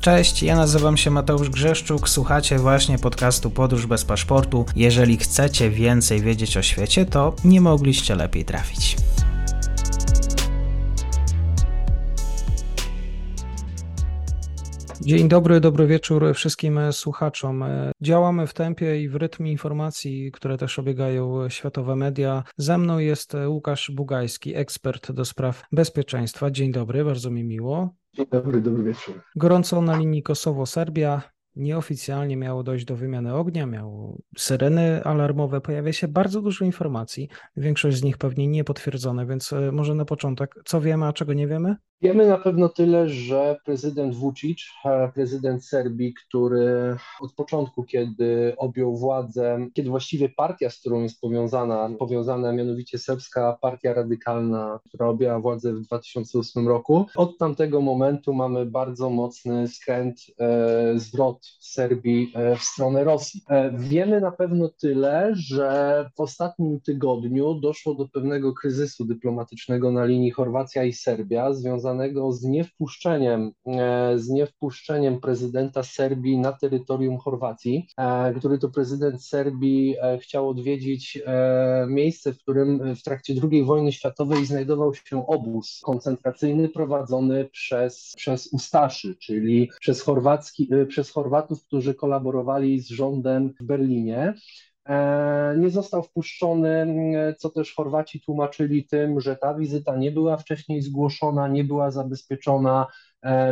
Cześć, ja nazywam się Mateusz Grzeszczuk, słuchacie właśnie podcastu Podróż bez paszportu. Jeżeli chcecie więcej wiedzieć o świecie, to nie mogliście lepiej trafić. Dzień dobry, dobry wieczór wszystkim słuchaczom. Działamy w tempie i w rytmie informacji, które też obiegają światowe media. Ze mną jest Łukasz Bugajski, ekspert do spraw bezpieczeństwa. Dzień dobry, bardzo mi miło. Dzień dobry, dobry wieczór. Gorąco na linii Kosowo-Serbia. Nieoficjalnie miało dojść do wymiany ognia, miało syreny alarmowe, pojawia się bardzo dużo informacji, większość z nich pewnie niepotwierdzone, więc e, może na początek, co wiemy, a czego nie wiemy? Wiemy na pewno tyle, że prezydent Vucic, e, prezydent Serbii, który od początku, kiedy objął władzę, kiedy właściwie partia, z którą jest powiązana, powiązana mianowicie Serbska Partia Radykalna, która objęła władzę w 2008 roku, od tamtego momentu mamy bardzo mocny skręt, e, zwrot Serbii e, w stronę Rosji. E, wiemy na pewno tyle, że w ostatnim tygodniu doszło do pewnego kryzysu dyplomatycznego na linii Chorwacja i Serbia, związanego z niewpuszczeniem, e, z niewpuszczeniem prezydenta Serbii na terytorium Chorwacji, który to prezydent Serbii chciał odwiedzić miejsce, w którym w trakcie II wojny światowej znajdował się obóz koncentracyjny prowadzony przez, przez Ustaszy, czyli przez, chorwacki, przez Chorwatów, którzy kolaborowali z rządem w Berlinie. E, nie został wpuszczony, co też Chorwaci tłumaczyli tym, że ta wizyta nie była wcześniej zgłoszona, nie była zabezpieczona,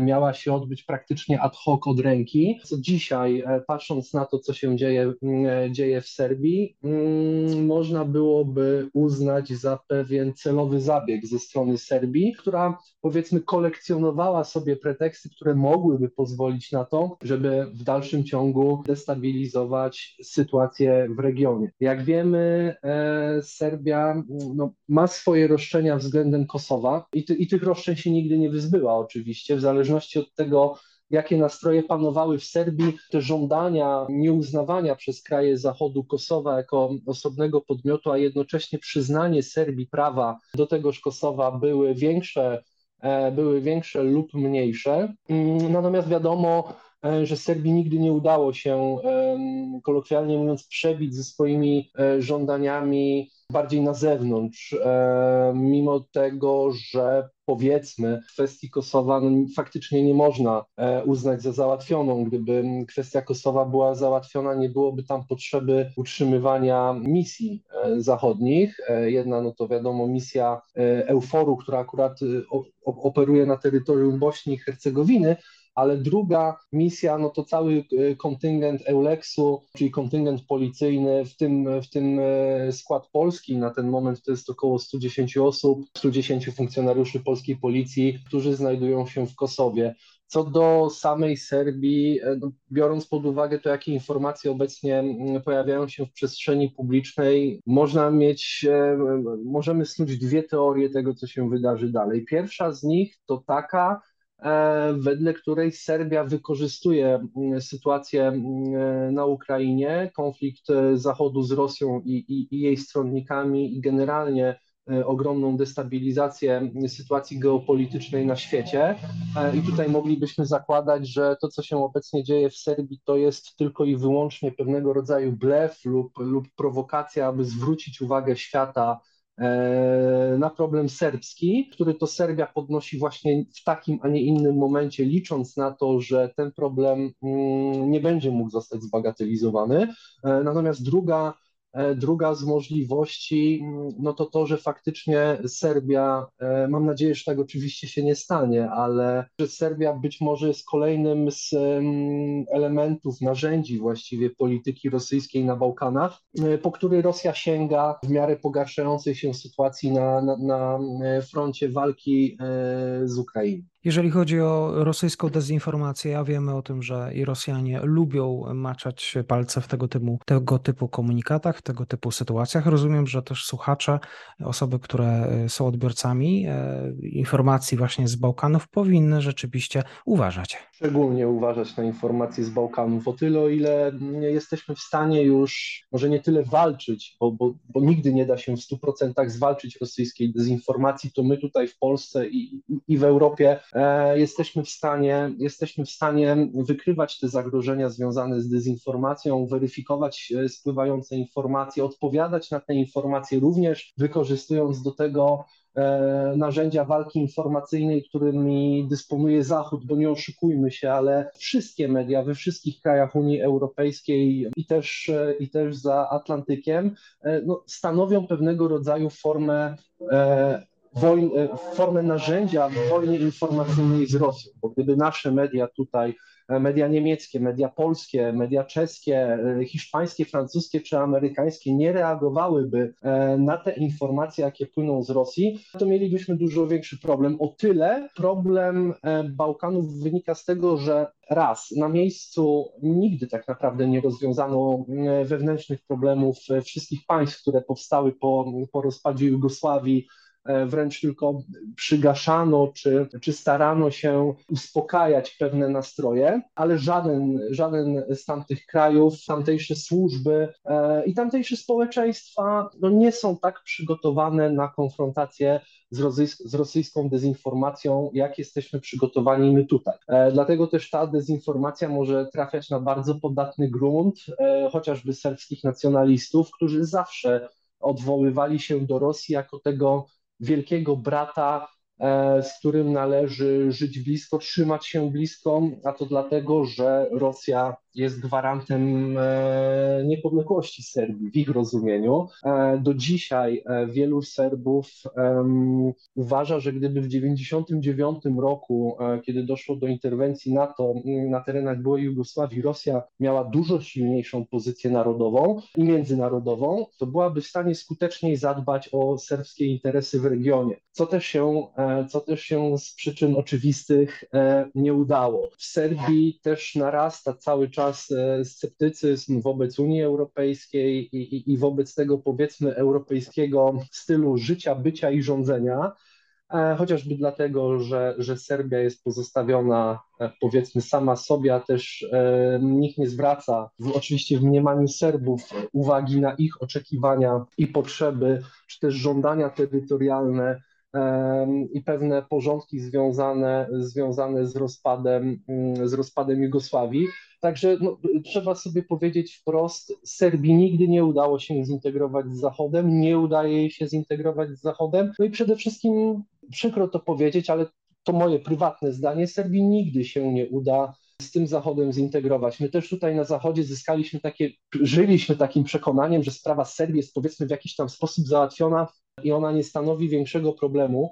miała się odbyć praktycznie ad hoc od ręki. Co dzisiaj, e, patrząc na to, co się dzieje, e, dzieje w Serbii, mm, można byłoby uznać za pewien celowy zabieg ze strony Serbii, która powiedzmy kolekcjonowała sobie preteksty, które mogłyby pozwolić na to, żeby w dalszym ciągu destabilizować sytuację w regionie. Jak wiemy, Serbia no, ma swoje roszczenia względem Kosowa i, ty, i tych roszczeń się nigdy nie wyzbyła oczywiście w zależności od tego, jakie nastroje panowały w Serbii, te żądania nieuznawania przez kraje Zachodu Kosowa jako osobnego podmiotu, a jednocześnie przyznanie Serbii prawa do tegoż Kosowa były większe, e, były większe lub mniejsze. Mm, natomiast wiadomo, e, że Serbii nigdy nie udało się, kolokwialnie mówiąc, przebić ze swoimi e, żądaniami bardziej na zewnątrz, mimo tego, że powiedzmy, kwestii Kosowa no, faktycznie nie można e, uznać za załatwioną. Gdyby kwestia Kosowa była załatwiona, nie byłoby tam potrzeby utrzymywania misji e, zachodnich. E, jedna, no to wiadomo, misja Euforu, która akurat operuje na terytorium Bośni i Hercegowiny, ale druga misja, no to cały e, kontyngent Euleksu, czyli kontyngent policyjny, w tym, w tym e, skład polski, na ten moment to jest około 110 osób, 110 funkcjonariuszy polskiej policji, którzy znajdują się w Kosowie. Co do samej Serbii, e, no, biorąc pod uwagę to, jakie informacje obecnie pojawiają się w przestrzeni publicznej, można mieć, możemy snuć dwie teorie tego, co się wydarzy dalej. Pierwsza z nich to taka, wedle której Serbia wykorzystuje mm, sytuację mm, na Ukrainie, konflikt e, Zachodu z Rosją i, i, i jej stronnikami i generalnie e, ogromną destabilizację sytuacji geopolitycznej na świecie. I tutaj moglibyśmy zakładać, że to, co się obecnie dzieje w Serbii, to jest tylko i wyłącznie pewnego rodzaju blef lub, lub prowokacja, aby zwrócić uwagę świata E, na problem serbski, który to Serbia podnosi właśnie w takim, a nie innym momencie, licząc na to, że ten problem mm, nie będzie mógł zostać zbagatelizowany. E, natomiast druga E, druga z możliwości, mm, no to to, że faktycznie Serbia, e, mam nadzieję, że tak oczywiście się nie stanie, ale że Serbia być może jest kolejnym z mm, elementów, narzędzi właściwie polityki rosyjskiej na Bałkanach, e, po który Rosja sięga w miarę pogarszającej się sytuacji na, na, na froncie walki z Ukrainą. Jeżeli chodzi o rosyjską dezinformację, a wiemy o tym, że i Rosjanie lubią maczać palce w tego typu, tego typu komunikatach, tego typu sytuacjach. Rozumiem, że też słuchacze, osoby, które e, są odbiorcami e, informacji właśnie z Bałkanów, powinny rzeczywiście uważać. Szczególnie uważać na informacje z Bałkanów, o tyle, o ile jesteśmy w stanie już może nie tyle walczyć, bo, bo, bo nigdy nie da się w 100% zwalczyć rosyjskiej dezinformacji, to my tutaj w Polsce i, i w Europie jesteśmy w stanie, jesteśmy w stanie wykrywać te zagrożenia związane z dezinformacją, weryfikować e, spływające informacje, odpowiadać na te informacje, również wykorzystując do tego E, narzędzia walki informacyjnej, którymi dysponuje Zachód, bo nie oszukujmy się, ale wszystkie media we wszystkich krajach Unii Europejskiej i też, e, i też za Atlantykiem e, no, stanowią pewnego rodzaju formę wojny, formę narzędzia w wojnie informacyjnej z Rosją, bo gdyby nasze media tutaj E, media niemieckie, media polskie, media czeskie, e, hiszpańskie, francuskie czy amerykańskie nie reagowałyby e, na te informacje, jakie płyną z Rosji, to mielibyśmy dużo większy problem. O tyle problem Bałkanów wynika z tego, że raz, na miejscu nigdy tak naprawdę nie rozwiązano wewnętrznych problemów wszystkich państw, które powstały po, po rozpadzie Jugosławii, E, wręcz tylko przygaszano czy, czy starano się uspokajać pewne nastroje, ale żaden, żaden z tamtych krajów, tamtejsze służby e, i tamtejsze społeczeństwa no, nie są tak przygotowane na konfrontację z, z rosyjską dezinformacją, jak jesteśmy przygotowani my tutaj. E, dlatego też ta dezinformacja może trafiać na bardzo podatny grunt, chociażby serbskich nacjonalistów, którzy zawsze odwoływali się do Rosji jako tego wielkiego brata, z którym należy żyć blisko, trzymać się blisko, a to dlatego, że Rosja jest gwarantem e, niepodległości Serbii w ich rozumieniu. E, do dzisiaj e, wielu Serbów uważa, że gdyby w 1999 roku, kiedy doszło do interwencji NATO na terenach byłej Jugosławii, Rosja miała dużo silniejszą pozycję narodową i międzynarodową, to byłaby w stanie skuteczniej zadbać o serbskie interesy w regionie, co też się, co też się z przyczyn oczywistych nie udało. W Serbii też narasta cały czas e, sceptycyzm wobec Unii Europejskiej i, i, i wobec tego powiedzmy europejskiego stylu życia, bycia i rządzenia e, chociażby dlatego, że, że Serbia jest pozostawiona e, powiedzmy sama sobie, a też e, nikt nie zwraca, w, oczywiście w mniemaniu Serbów, uwagi na ich oczekiwania i potrzeby, czy też żądania terytorialne i pewne porządki związane, związane z, rozpadem, mm, z rozpadem Jugosławii. Także no, trzeba sobie powiedzieć wprost, Serbii nigdy nie udało się zintegrować z Zachodem, nie udaje jej się zintegrować z Zachodem. No i przede wszystkim, przykro to powiedzieć, ale to moje prywatne zdanie, Serbii nigdy się nie uda z tym Zachodem zintegrować. My też tutaj na Zachodzie zyskaliśmy takie, żyliśmy takim przekonaniem, że sprawa Serbii jest powiedzmy w jakiś tam sposób załatwiona i ona nie stanowi większego problemu.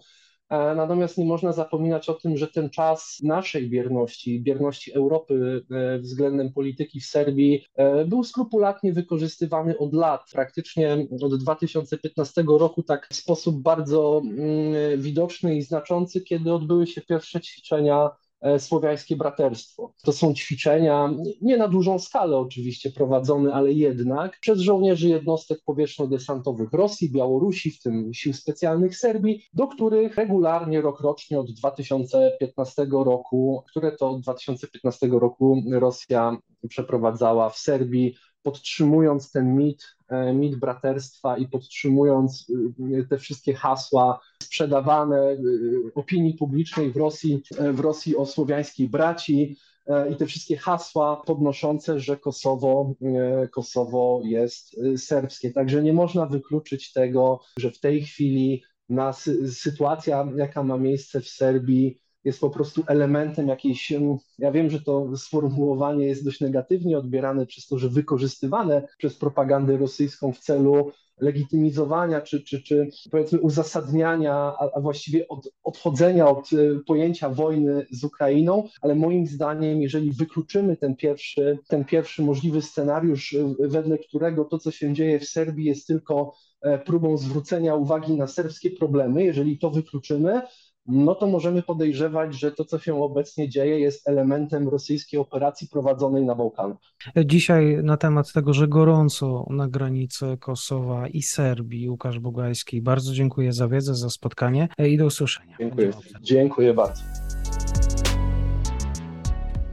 E, natomiast nie można zapominać o tym, że ten czas naszej bierności, bierności Europy e, względem polityki w Serbii e, był skrupulatnie wykorzystywany od lat. Praktycznie od 2015 roku tak w sposób bardzo mm, widoczny i znaczący, kiedy odbyły się pierwsze ćwiczenia słowiańskie braterstwo. To są ćwiczenia, nie na dużą skalę oczywiście prowadzone, ale jednak przez żołnierzy jednostek powietrzno-desantowych Rosji, Białorusi, w tym sił specjalnych Serbii, do których regularnie rokrocznie od 2015 roku, które to od 2015 roku Rosja przeprowadzała w Serbii podtrzymując ten mit, e, mit braterstwa i podtrzymując e, te wszystkie hasła sprzedawane e, opinii publicznej w Rosji, w Rosji o słowiańskiej braci i te wszystkie hasła podnoszące, że Kosowo, Kosowo jest serbskie. Także nie można wykluczyć tego, że w tej chwili na sytuacja, jaka ma miejsce w Serbii, jest po prostu elementem jakiejś, ja wiem, że to sformułowanie jest dość negatywnie odbierane przez to, że wykorzystywane przez propagandę rosyjską w celu legitymizowania czy, czy, czy powiedzmy uzasadniania, a, właściwie od, odchodzenia od y, pojęcia wojny z Ukrainą, ale moim zdaniem, jeżeli wykluczymy ten pierwszy, ten pierwszy możliwy scenariusz, y, wedle którego to, co się dzieje w Serbii jest tylko e, próbą zwrócenia uwagi na serbskie problemy, jeżeli to wykluczymy, no to możemy podejrzewać, że to, co się obecnie dzieje, jest elementem rosyjskiej operacji prowadzonej na Bałkanach. Dzisiaj na temat tego, że gorąco na granicy Kosowa i Serbii, Łukasz Bogajski, bardzo dziękuję za wiedzę, za spotkanie i do usłyszenia. Dziękuję. Dziękuję bardzo.